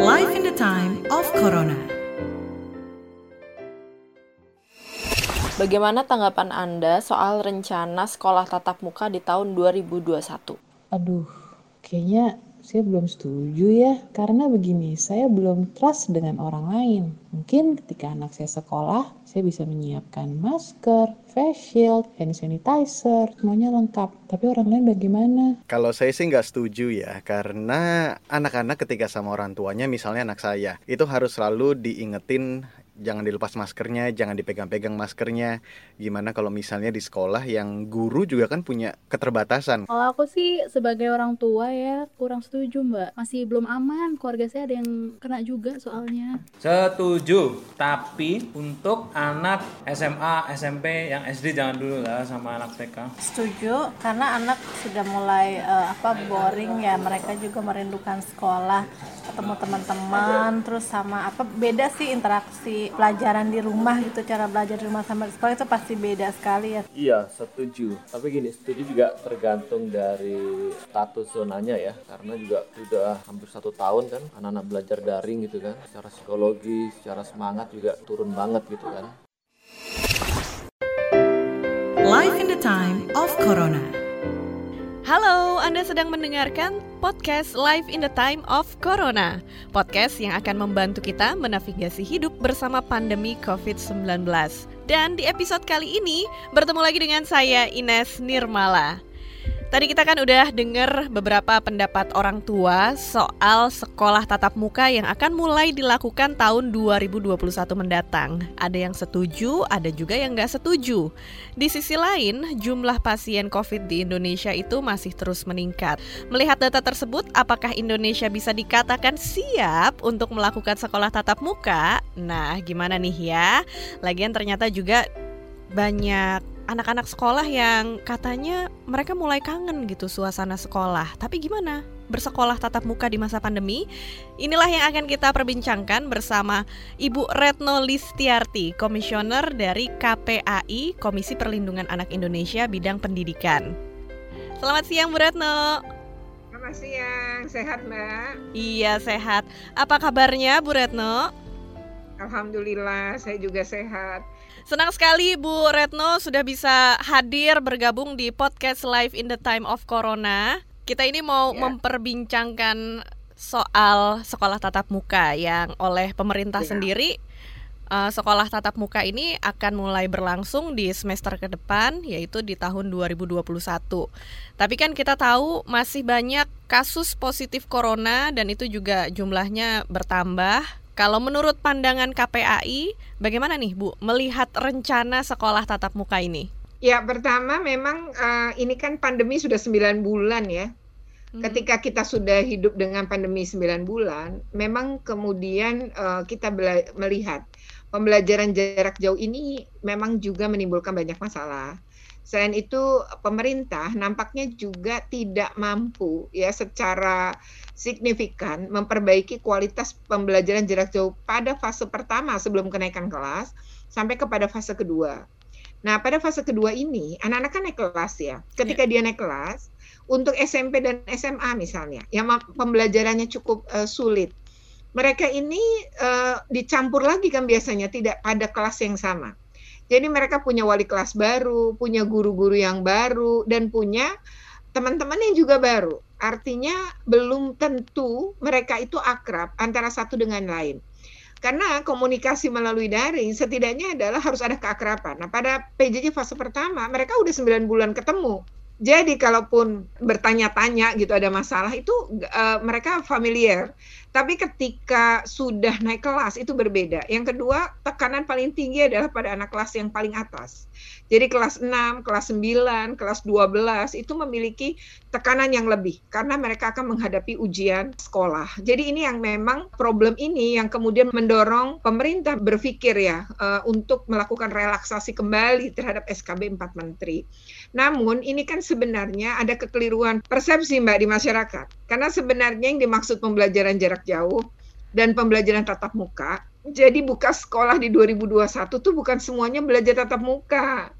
Life in the time of Corona. Bagaimana tanggapan Anda soal rencana sekolah tatap muka di tahun 2021? Aduh, kayaknya saya belum setuju ya, karena begini, saya belum trust dengan orang lain. Mungkin ketika anak saya sekolah, saya bisa menyiapkan masker, face shield, hand sanitizer, semuanya lengkap. Tapi orang lain bagaimana? Kalau saya sih nggak setuju ya, karena anak-anak ketika sama orang tuanya, misalnya anak saya, itu harus selalu diingetin jangan dilepas maskernya, jangan dipegang-pegang maskernya. Gimana kalau misalnya di sekolah yang guru juga kan punya keterbatasan. Kalau aku sih sebagai orang tua ya kurang setuju mbak. Masih belum aman, keluarga saya ada yang kena juga soalnya. Setuju, tapi untuk anak SMA, SMP yang SD jangan dulu lah sama anak TK. Setuju, karena anak sudah mulai uh, apa boring ya, mereka juga merindukan sekolah, ketemu teman-teman, terus sama apa beda sih interaksi pelajaran di rumah gitu cara belajar di rumah sama di sekolah itu pasti beda sekali ya. Iya setuju. Tapi gini setuju juga tergantung dari status zonanya ya. Karena juga sudah hampir satu tahun kan anak-anak belajar daring gitu kan. Secara psikologi secara semangat juga turun banget gitu kan. Life in the time of Corona. Halo, Anda sedang mendengarkan podcast Live in the Time of Corona. Podcast yang akan membantu kita menavigasi hidup bersama pandemi COVID-19. Dan di episode kali ini bertemu lagi dengan saya Ines Nirmala. Tadi kita kan udah dengar beberapa pendapat orang tua soal sekolah tatap muka yang akan mulai dilakukan tahun 2021 mendatang. Ada yang setuju, ada juga yang nggak setuju. Di sisi lain, jumlah pasien COVID di Indonesia itu masih terus meningkat. Melihat data tersebut, apakah Indonesia bisa dikatakan siap untuk melakukan sekolah tatap muka? Nah, gimana nih ya? Lagian ternyata juga banyak anak-anak sekolah yang katanya mereka mulai kangen gitu suasana sekolah. Tapi gimana? Bersekolah tatap muka di masa pandemi? Inilah yang akan kita perbincangkan bersama Ibu Retno Listiarti, komisioner dari KPAI, Komisi Perlindungan Anak Indonesia bidang pendidikan. Selamat siang Bu Retno. Selamat siang, sehat Mbak? Iya sehat. Apa kabarnya Bu Retno? Alhamdulillah, saya juga sehat. Senang sekali Bu Retno sudah bisa hadir bergabung di podcast Live in the Time of Corona. Kita ini mau ya. memperbincangkan soal sekolah tatap muka yang oleh pemerintah ya. sendiri uh, sekolah tatap muka ini akan mulai berlangsung di semester ke depan yaitu di tahun 2021. Tapi kan kita tahu masih banyak kasus positif corona dan itu juga jumlahnya bertambah kalau menurut pandangan KPAI, bagaimana nih Bu melihat rencana sekolah tatap muka ini? Ya, pertama memang uh, ini kan pandemi sudah 9 bulan ya. Hmm. Ketika kita sudah hidup dengan pandemi 9 bulan, memang kemudian uh, kita melihat pembelajaran jarak jauh ini memang juga menimbulkan banyak masalah. Selain itu pemerintah nampaknya juga tidak mampu ya secara signifikan memperbaiki kualitas pembelajaran jarak jauh pada fase pertama sebelum kenaikan kelas sampai kepada fase kedua. Nah, pada fase kedua ini anak-anak kan naik kelas ya. Ketika yeah. dia naik kelas, untuk SMP dan SMA misalnya, yang pembelajarannya cukup uh, sulit, mereka ini uh, dicampur lagi kan biasanya tidak pada kelas yang sama. Jadi mereka punya wali kelas baru, punya guru-guru yang baru, dan punya teman-teman yang juga baru. Artinya belum tentu mereka itu akrab antara satu dengan lain. Karena komunikasi melalui daring setidaknya adalah harus ada keakraban. Nah pada PJJ fase pertama mereka udah 9 bulan ketemu. Jadi kalaupun bertanya-tanya gitu ada masalah itu uh, mereka familiar. Tapi ketika sudah naik kelas itu berbeda. Yang kedua, tekanan paling tinggi adalah pada anak kelas yang paling atas. Jadi kelas 6, kelas 9, kelas 12 itu memiliki tekanan yang lebih karena mereka akan menghadapi ujian sekolah. Jadi ini yang memang problem ini yang kemudian mendorong pemerintah berpikir ya uh, untuk melakukan relaksasi kembali terhadap SKB 4 Menteri. Namun ini kan sebenarnya ada kekeliruan persepsi Mbak di masyarakat. Karena sebenarnya yang dimaksud pembelajaran jarak jauh dan pembelajaran tatap muka jadi buka sekolah di 2021 tuh bukan semuanya belajar tatap muka.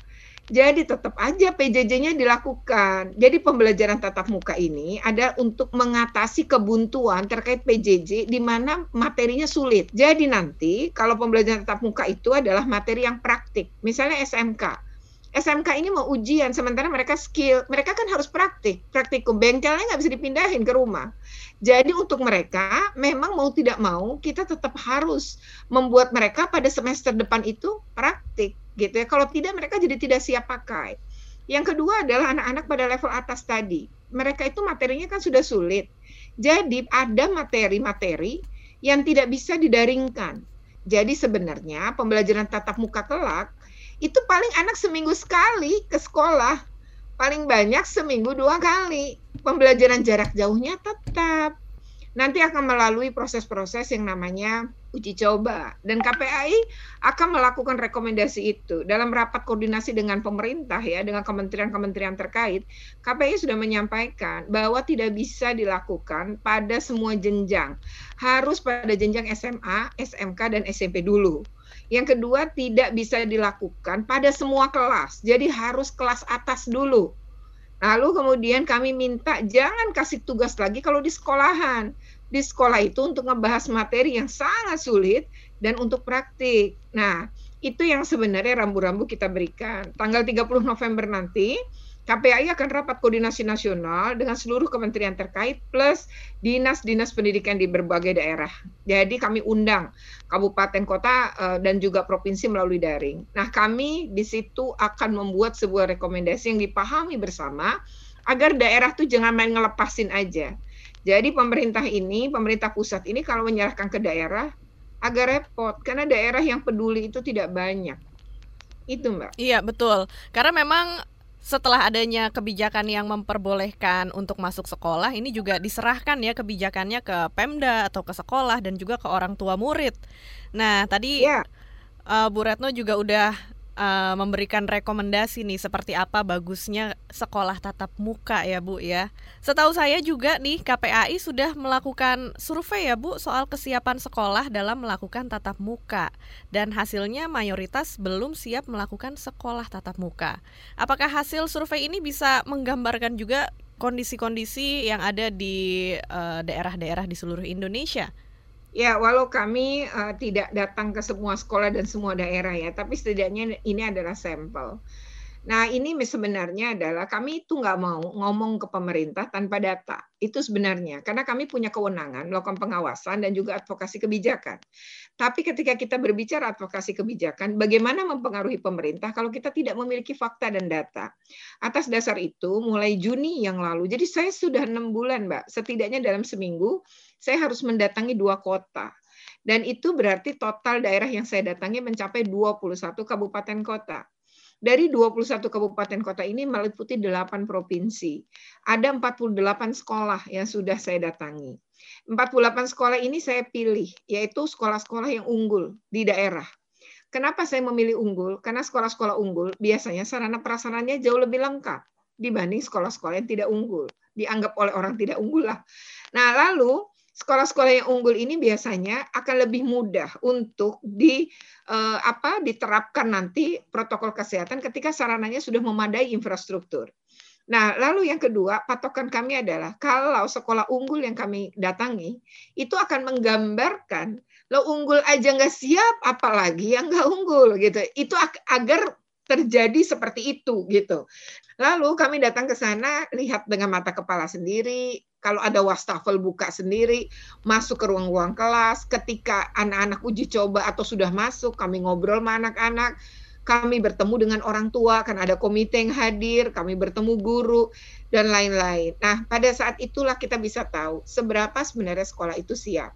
Jadi tetap aja PJJ-nya dilakukan. Jadi pembelajaran tatap muka ini ada untuk mengatasi kebuntuan terkait PJJ di mana materinya sulit. Jadi nanti kalau pembelajaran tatap muka itu adalah materi yang praktik. Misalnya SMK. SMK ini mau ujian sementara mereka skill, mereka kan harus praktik. Praktikum bengkelnya nggak bisa dipindahin ke rumah. Jadi untuk mereka memang mau tidak mau kita tetap harus membuat mereka pada semester depan itu praktik gitu ya. Kalau tidak mereka jadi tidak siap pakai. Yang kedua adalah anak-anak pada level atas tadi. Mereka itu materinya kan sudah sulit. Jadi ada materi-materi yang tidak bisa didaringkan. Jadi sebenarnya pembelajaran tatap muka kelak itu paling anak seminggu sekali ke sekolah. Paling banyak seminggu dua kali. Pembelajaran jarak jauhnya tetap nanti akan melalui proses-proses yang namanya uji coba dan KPAI akan melakukan rekomendasi itu dalam rapat koordinasi dengan pemerintah ya dengan kementerian-kementerian terkait KPAI sudah menyampaikan bahwa tidak bisa dilakukan pada semua jenjang harus pada jenjang SMA, SMK dan SMP dulu. Yang kedua tidak bisa dilakukan pada semua kelas. Jadi harus kelas atas dulu. Lalu kemudian kami minta jangan kasih tugas lagi kalau di sekolahan. Di sekolah itu untuk ngebahas materi yang sangat sulit dan untuk praktik. Nah, itu yang sebenarnya rambu-rambu kita berikan. Tanggal 30 November nanti KPAI akan rapat koordinasi nasional dengan seluruh kementerian terkait plus dinas-dinas pendidikan di berbagai daerah. Jadi kami undang kabupaten, kota eh, dan juga provinsi melalui daring. Nah, kami di situ akan membuat sebuah rekomendasi yang dipahami bersama agar daerah tuh jangan main ngelepasin aja. Jadi pemerintah ini, pemerintah pusat ini kalau menyerahkan ke daerah agak repot karena daerah yang peduli itu tidak banyak. Itu, Mbak. Iya, betul. Karena memang setelah adanya kebijakan yang memperbolehkan untuk masuk sekolah ini juga diserahkan ya kebijakannya ke Pemda atau ke sekolah dan juga ke orang tua murid. Nah, tadi ya. uh, Bu Retno juga udah uh, memberikan rekomendasi nih seperti apa bagusnya sekolah tatap muka ya Bu ya. Setahu saya juga nih KPAI sudah melakukan survei ya Bu soal kesiapan sekolah dalam melakukan tatap muka dan hasilnya mayoritas belum siap melakukan sekolah tatap muka. Apakah hasil survei ini bisa menggambarkan juga kondisi-kondisi yang ada di eh, daerah-daerah uh, di seluruh Indonesia? Ya, walau kami uh, tidak datang ke semua sekolah dan semua daerah ya, tapi setidaknya ini adalah sampel. Nah, ini sebenarnya adalah kami itu nggak mau ngomong ke pemerintah tanpa data. Itu sebenarnya, karena kami punya kewenangan melakukan pengawasan dan juga advokasi kebijakan. Tapi ketika kita berbicara advokasi kebijakan, bagaimana mempengaruhi pemerintah kalau kita tidak memiliki fakta dan data? Atas dasar itu, mulai Juni yang lalu, jadi saya sudah enam bulan, Mbak, setidaknya dalam seminggu, saya harus mendatangi dua kota. Dan itu berarti total daerah yang saya datangi mencapai 21 kabupaten kota. Dari 21 kabupaten kota ini meliputi 8 provinsi. Ada 48 sekolah yang sudah saya datangi. 48 sekolah ini saya pilih, yaitu sekolah-sekolah yang unggul di daerah. Kenapa saya memilih unggul? Karena sekolah-sekolah unggul biasanya sarana prasarannya jauh lebih lengkap dibanding sekolah-sekolah yang tidak unggul. Dianggap oleh orang tidak unggul lah. Nah, lalu sekolah-sekolah yang unggul ini biasanya akan lebih mudah untuk di eh, apa diterapkan nanti protokol kesehatan ketika sarananya sudah memadai infrastruktur. Nah, lalu yang kedua, patokan kami adalah kalau sekolah unggul yang kami datangi itu akan menggambarkan lo unggul aja nggak siap, apalagi yang nggak unggul gitu. Itu agar terjadi seperti itu gitu. Lalu kami datang ke sana lihat dengan mata kepala sendiri, kalau ada wastafel buka sendiri, masuk ke ruang-ruang kelas, ketika anak-anak uji coba atau sudah masuk, kami ngobrol sama anak-anak, kami bertemu dengan orang tua, kan ada komite yang hadir, kami bertemu guru, dan lain-lain. Nah, pada saat itulah kita bisa tahu seberapa sebenarnya sekolah itu siap.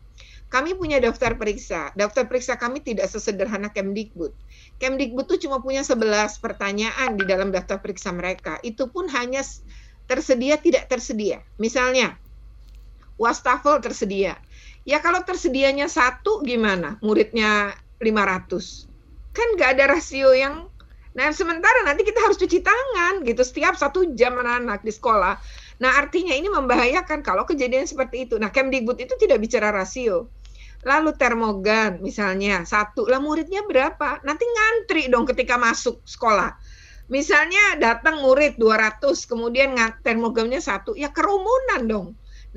Kami punya daftar periksa. Daftar periksa kami tidak sesederhana Kemdikbud. Kemdikbud itu cuma punya 11 pertanyaan di dalam daftar periksa mereka. Itu pun hanya tersedia tidak tersedia. Misalnya, wastafel tersedia. Ya kalau tersedianya satu gimana? Muridnya 500. Kan nggak ada rasio yang Nah, sementara nanti kita harus cuci tangan gitu setiap satu jam anak-anak di sekolah. Nah, artinya ini membahayakan kalau kejadian seperti itu. Nah, Kemdikbud itu tidak bicara rasio. Lalu termogan misalnya satu, lah muridnya berapa? Nanti ngantri dong ketika masuk sekolah Misalnya datang murid 200, kemudian termogramnya satu, ya kerumunan dong.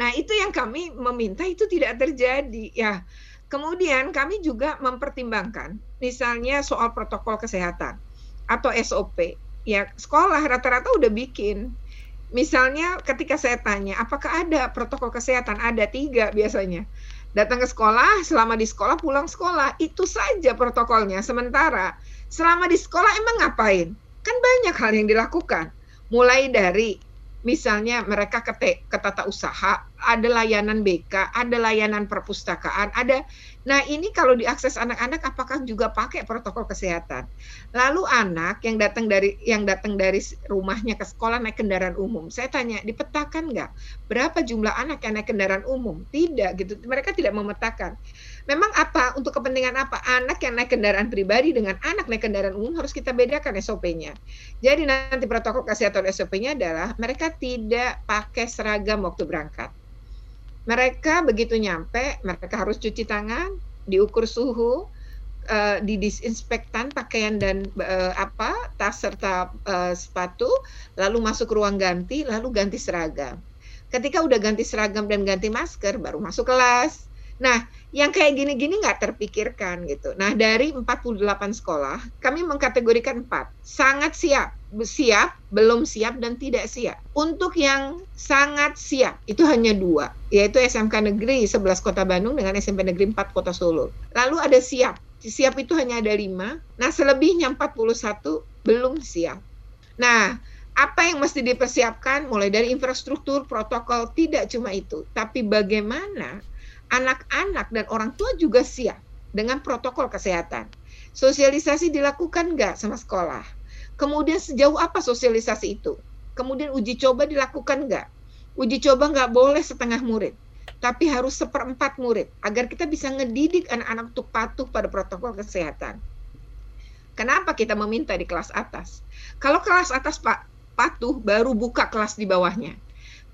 Nah, itu yang kami meminta itu tidak terjadi. Ya, kemudian kami juga mempertimbangkan, misalnya soal protokol kesehatan atau SOP. Ya, sekolah rata-rata udah bikin. Misalnya ketika saya tanya, apakah ada protokol kesehatan? Ada tiga biasanya. Datang ke sekolah, selama di sekolah, pulang sekolah. Itu saja protokolnya. Sementara selama di sekolah emang ngapain? Kan banyak hal yang dilakukan. Mulai dari misalnya mereka ke, ke tata usaha, ada layanan BK, ada layanan perpustakaan, ada. Nah ini kalau diakses anak-anak, apakah juga pakai protokol kesehatan? Lalu anak yang datang dari yang datang dari rumahnya ke sekolah naik kendaraan umum, saya tanya dipetakan nggak berapa jumlah anak yang naik kendaraan umum? Tidak gitu, mereka tidak memetakan. Memang apa untuk kepentingan apa anak yang naik kendaraan pribadi dengan anak naik kendaraan umum harus kita bedakan SOP-nya. Jadi nanti protokol kesehatan SOP-nya adalah mereka tidak pakai seragam waktu berangkat. Mereka begitu nyampe, mereka harus cuci tangan, diukur suhu, uh, didisinspektan pakaian dan uh, apa tas serta uh, sepatu, lalu masuk ruang ganti, lalu ganti seragam. Ketika udah ganti seragam dan ganti masker, baru masuk kelas Nah, yang kayak gini-gini nggak terpikirkan gitu. Nah, dari 48 sekolah, kami mengkategorikan empat. Sangat siap, siap, belum siap, dan tidak siap. Untuk yang sangat siap, itu hanya dua, yaitu SMK Negeri 11 Kota Bandung dengan SMP Negeri 4 Kota Solo. Lalu ada siap, siap itu hanya ada lima. Nah, selebihnya 41 belum siap. Nah, apa yang mesti dipersiapkan mulai dari infrastruktur, protokol, tidak cuma itu, tapi bagaimana anak-anak dan orang tua juga siap dengan protokol kesehatan. Sosialisasi dilakukan nggak sama sekolah? Kemudian sejauh apa sosialisasi itu? Kemudian uji coba dilakukan nggak? Uji coba nggak boleh setengah murid, tapi harus seperempat murid agar kita bisa ngedidik anak-anak untuk patuh pada protokol kesehatan. Kenapa kita meminta di kelas atas? Kalau kelas atas pak patuh, baru buka kelas di bawahnya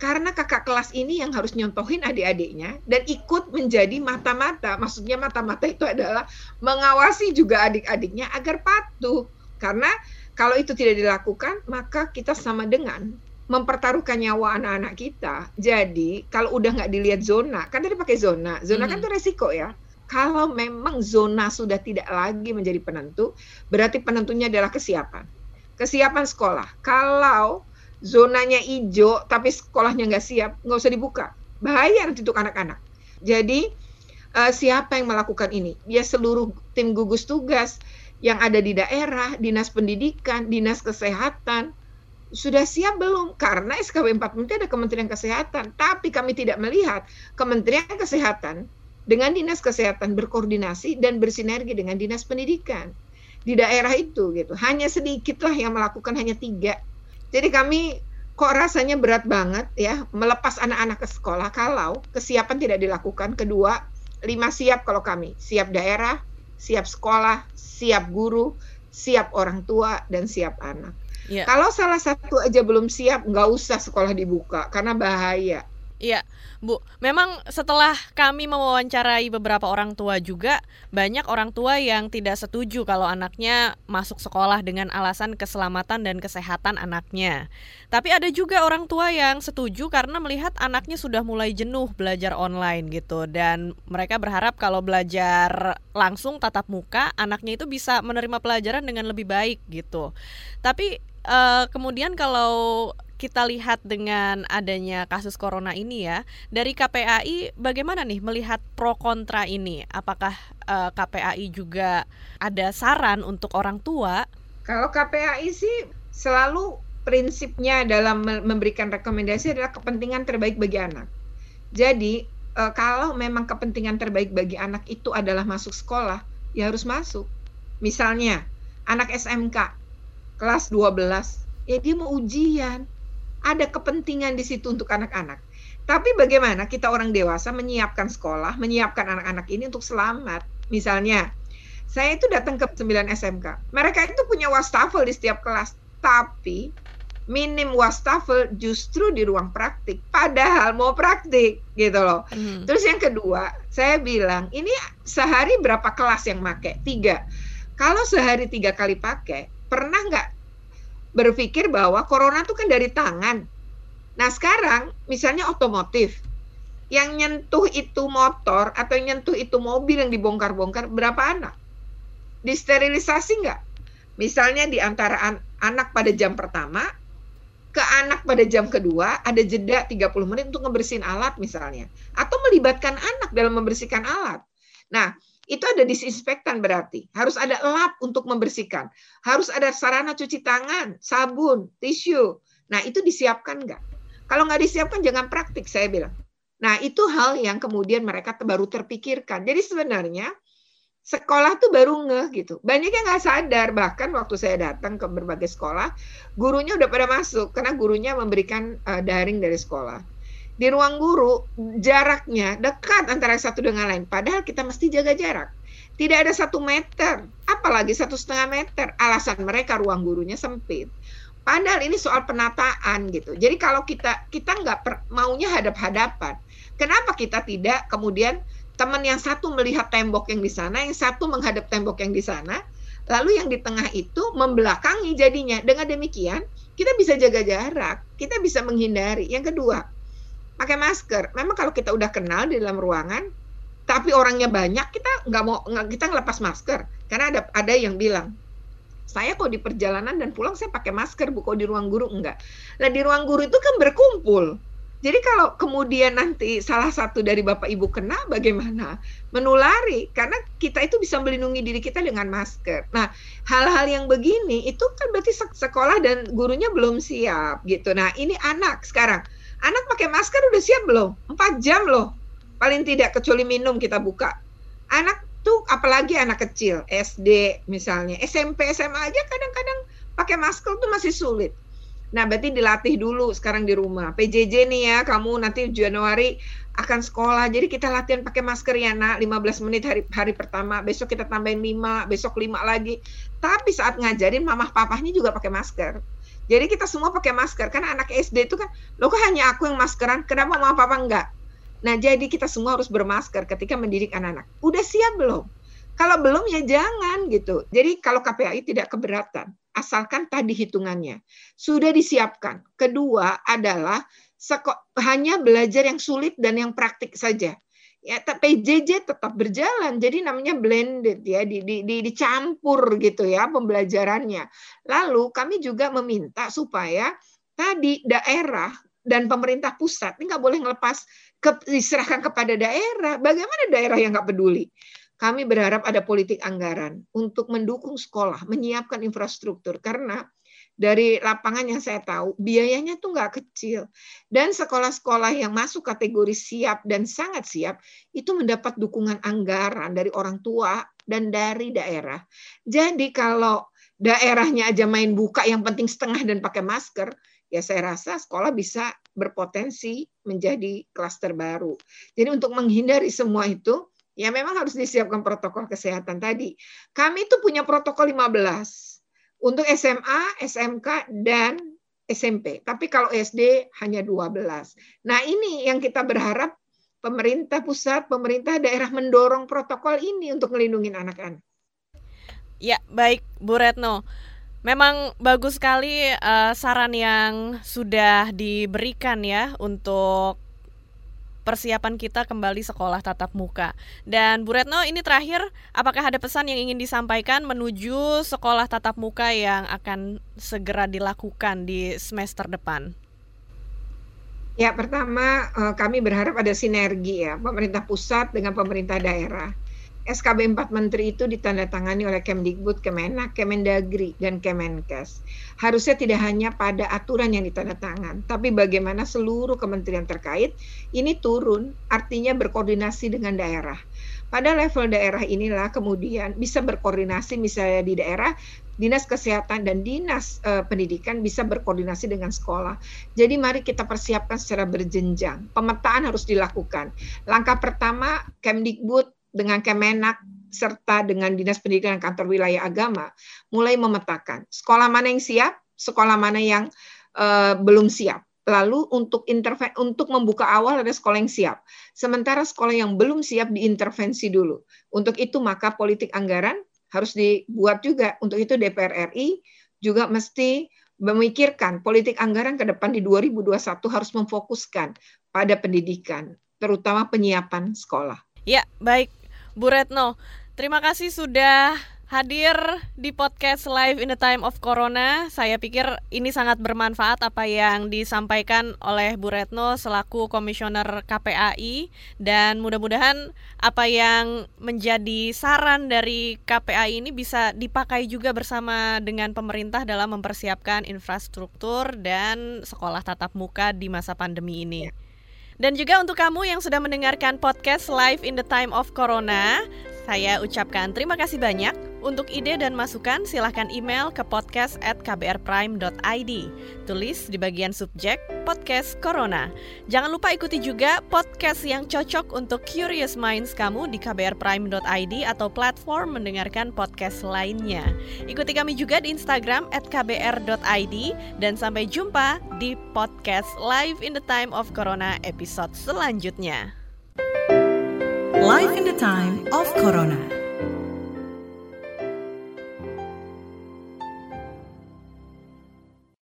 karena kakak kelas ini yang harus nyontohin adik-adiknya dan ikut menjadi mata-mata. Maksudnya mata-mata itu adalah mengawasi juga adik-adiknya agar patuh. Karena kalau itu tidak dilakukan, maka kita sama dengan mempertaruhkan nyawa anak-anak kita. Jadi kalau udah nggak dilihat zona, kan tadi pakai zona, zona kan itu resiko ya. Kalau memang zona sudah tidak lagi menjadi penentu, berarti penentunya adalah kesiapan. Kesiapan sekolah. Kalau zonanya hijau tapi sekolahnya nggak siap, nggak usah dibuka. Bahaya nanti untuk anak-anak. Jadi uh, siapa yang melakukan ini? Ya seluruh tim gugus tugas yang ada di daerah, dinas pendidikan, dinas kesehatan, sudah siap belum? Karena SKW 4 itu ada Kementerian Kesehatan, tapi kami tidak melihat Kementerian Kesehatan dengan dinas kesehatan berkoordinasi dan bersinergi dengan dinas pendidikan di daerah itu gitu. Hanya sedikitlah yang melakukan hanya tiga jadi kami kok rasanya berat banget ya melepas anak-anak ke sekolah kalau kesiapan tidak dilakukan. Kedua, lima siap kalau kami, siap daerah, siap sekolah, siap guru, siap orang tua dan siap anak. Ya. Kalau salah satu aja belum siap, nggak usah sekolah dibuka karena bahaya. Iya, Bu. Memang setelah kami mewawancarai beberapa orang tua juga, banyak orang tua yang tidak setuju kalau anaknya masuk sekolah dengan alasan keselamatan dan kesehatan anaknya. Tapi ada juga orang tua yang setuju karena melihat anaknya sudah mulai jenuh belajar online gitu dan mereka berharap kalau belajar langsung tatap muka, anaknya itu bisa menerima pelajaran dengan lebih baik gitu. Tapi uh, kemudian kalau kita lihat dengan adanya kasus corona ini ya, dari KPAI bagaimana nih melihat pro kontra ini? Apakah uh, eh, KPAI juga ada saran untuk orang tua? Kalau KPAI sih selalu prinsipnya dalam memberikan rekomendasi adalah kepentingan terbaik bagi anak. Jadi uh, kalau memang kepentingan terbaik bagi anak itu adalah masuk sekolah, ya harus masuk. Misalnya anak SMK kelas 12, ya dia mau ujian ada kepentingan di situ untuk anak-anak. Tapi bagaimana kita orang dewasa menyiapkan sekolah, menyiapkan anak-anak ini untuk selamat? Misalnya, saya itu datang ke 9 SMK. Mereka itu punya wastafel di setiap kelas, tapi minim wastafel justru di ruang praktik. Padahal mau praktik gitu loh. Hmm. Terus yang kedua, saya bilang ini sehari berapa kelas yang make? Tiga. Kalau sehari tiga kali pakai, pernah nggak berpikir bahwa corona itu kan dari tangan. Nah sekarang misalnya otomotif, yang nyentuh itu motor atau yang nyentuh itu mobil yang dibongkar-bongkar berapa anak? Disterilisasi nggak? Misalnya di antara an anak pada jam pertama ke anak pada jam kedua ada jeda 30 menit untuk ngebersihin alat misalnya atau melibatkan anak dalam membersihkan alat. Nah, itu ada disinfektan berarti. Harus ada lap untuk membersihkan. Harus ada sarana cuci tangan, sabun, tisu. Nah, itu disiapkan nggak? Kalau nggak disiapkan jangan praktik, saya bilang. Nah, itu hal yang kemudian mereka baru terpikirkan. Jadi sebenarnya sekolah tuh baru ngeh gitu. Banyak yang nggak sadar, bahkan waktu saya datang ke berbagai sekolah, gurunya udah pada masuk karena gurunya memberikan uh, daring dari sekolah. Di ruang guru jaraknya dekat antara satu dengan lain, padahal kita mesti jaga jarak. Tidak ada satu meter, apalagi satu setengah meter. Alasan mereka ruang gurunya sempit. Padahal ini soal penataan gitu. Jadi kalau kita kita nggak maunya hadap-hadapan, kenapa kita tidak kemudian teman yang satu melihat tembok yang di sana, yang satu menghadap tembok yang di sana, lalu yang di tengah itu membelakangi jadinya. Dengan demikian, kita bisa jaga jarak, kita bisa menghindari. Yang kedua, pakai masker. Memang kalau kita udah kenal di dalam ruangan, tapi orangnya banyak, kita nggak mau kita ngelepas masker. Karena ada ada yang bilang, saya kok di perjalanan dan pulang saya pakai masker, bu kok di ruang guru enggak. Nah di ruang guru itu kan berkumpul jadi kalau kemudian nanti salah satu dari Bapak Ibu kena bagaimana? Menulari karena kita itu bisa melindungi diri kita dengan masker. Nah, hal-hal yang begini itu kan berarti sekolah dan gurunya belum siap gitu. Nah, ini anak sekarang. Anak pakai masker udah siap belum? Empat jam loh. Paling tidak kecuali minum kita buka. Anak tuh apalagi anak kecil, SD misalnya, SMP, SMA aja kadang-kadang pakai masker tuh masih sulit. Nah, berarti dilatih dulu sekarang di rumah. PJJ nih ya, kamu nanti Januari akan sekolah. Jadi kita latihan pakai masker ya, Nak. 15 menit hari hari pertama, besok kita tambahin 5, besok 5 lagi. Tapi saat ngajarin mamah papahnya juga pakai masker. Jadi kita semua pakai masker. Karena anak SD itu kan, lo kok hanya aku yang maskeran, kenapa mama papa enggak? Nah, jadi kita semua harus bermasker ketika mendidik anak-anak. Udah siap belum? Kalau belum ya jangan gitu. Jadi kalau KPAI tidak keberatan asalkan tadi hitungannya sudah disiapkan. Kedua adalah hanya belajar yang sulit dan yang praktik saja. Ya, PJJ tetap berjalan, jadi namanya blended ya, di, di, di, dicampur gitu ya pembelajarannya. Lalu kami juga meminta supaya tadi daerah dan pemerintah pusat ini nggak boleh ngelepas ke, diserahkan kepada daerah. Bagaimana daerah yang nggak peduli? kami berharap ada politik anggaran untuk mendukung sekolah, menyiapkan infrastruktur karena dari lapangan yang saya tahu biayanya tuh nggak kecil dan sekolah-sekolah yang masuk kategori siap dan sangat siap itu mendapat dukungan anggaran dari orang tua dan dari daerah. Jadi kalau daerahnya aja main buka yang penting setengah dan pakai masker, ya saya rasa sekolah bisa berpotensi menjadi klaster baru. Jadi untuk menghindari semua itu, Ya memang harus disiapkan protokol kesehatan tadi. Kami itu punya protokol 15 untuk SMA, SMK dan SMP. Tapi kalau SD hanya 12. Nah, ini yang kita berharap pemerintah pusat, pemerintah daerah mendorong protokol ini untuk melindungi anak-anak. Ya, baik Bu Retno. Memang bagus sekali uh, saran yang sudah diberikan ya untuk persiapan kita kembali sekolah tatap muka. Dan Bu Retno, ini terakhir, apakah ada pesan yang ingin disampaikan menuju sekolah tatap muka yang akan segera dilakukan di semester depan? Ya, pertama eh, kami berharap ada sinergi ya, pemerintah pusat dengan pemerintah daerah. SKB 4 Menteri itu ditandatangani oleh Kemdikbud, Kemenak, Kemendagri, dan Kemenkes. Harusnya tidak hanya pada aturan yang ditandatangan, tapi bagaimana seluruh kementerian terkait ini turun, artinya berkoordinasi dengan daerah. Pada level daerah inilah kemudian bisa berkoordinasi misalnya di daerah Dinas Kesehatan dan Dinas uh, Pendidikan bisa berkoordinasi dengan sekolah. Jadi mari kita persiapkan secara berjenjang. Pemetaan harus dilakukan. Langkah pertama Kemdikbud dengan Kemenak serta dengan Dinas Pendidikan Kantor Wilayah Agama mulai memetakan sekolah mana yang siap, sekolah mana yang uh, belum siap. Lalu untuk untuk membuka awal ada sekolah yang siap. Sementara sekolah yang belum siap diintervensi dulu. Untuk itu maka politik anggaran harus dibuat juga. Untuk itu DPR RI juga mesti memikirkan politik anggaran ke depan di 2021 harus memfokuskan pada pendidikan, terutama penyiapan sekolah. Ya, baik Bu Retno. Terima kasih sudah hadir di podcast Live in the Time of Corona. Saya pikir ini sangat bermanfaat apa yang disampaikan oleh Bu Retno selaku komisioner KPAI dan mudah-mudahan apa yang menjadi saran dari KPAI ini bisa dipakai juga bersama dengan pemerintah dalam mempersiapkan infrastruktur dan sekolah tatap muka di masa pandemi ini. Dan juga untuk kamu yang sudah mendengarkan podcast Live in the Time of Corona, saya ucapkan terima kasih banyak. Untuk ide dan masukan silahkan email ke podcast at kbrprime.id. Tulis di bagian subjek podcast Corona. Jangan lupa ikuti juga podcast yang cocok untuk curious minds kamu di kbrprime.id atau platform mendengarkan podcast lainnya. Ikuti kami juga di Instagram at kbr.id dan sampai jumpa di podcast Live in the Time of Corona episode selanjutnya. Life in the Time of Corona.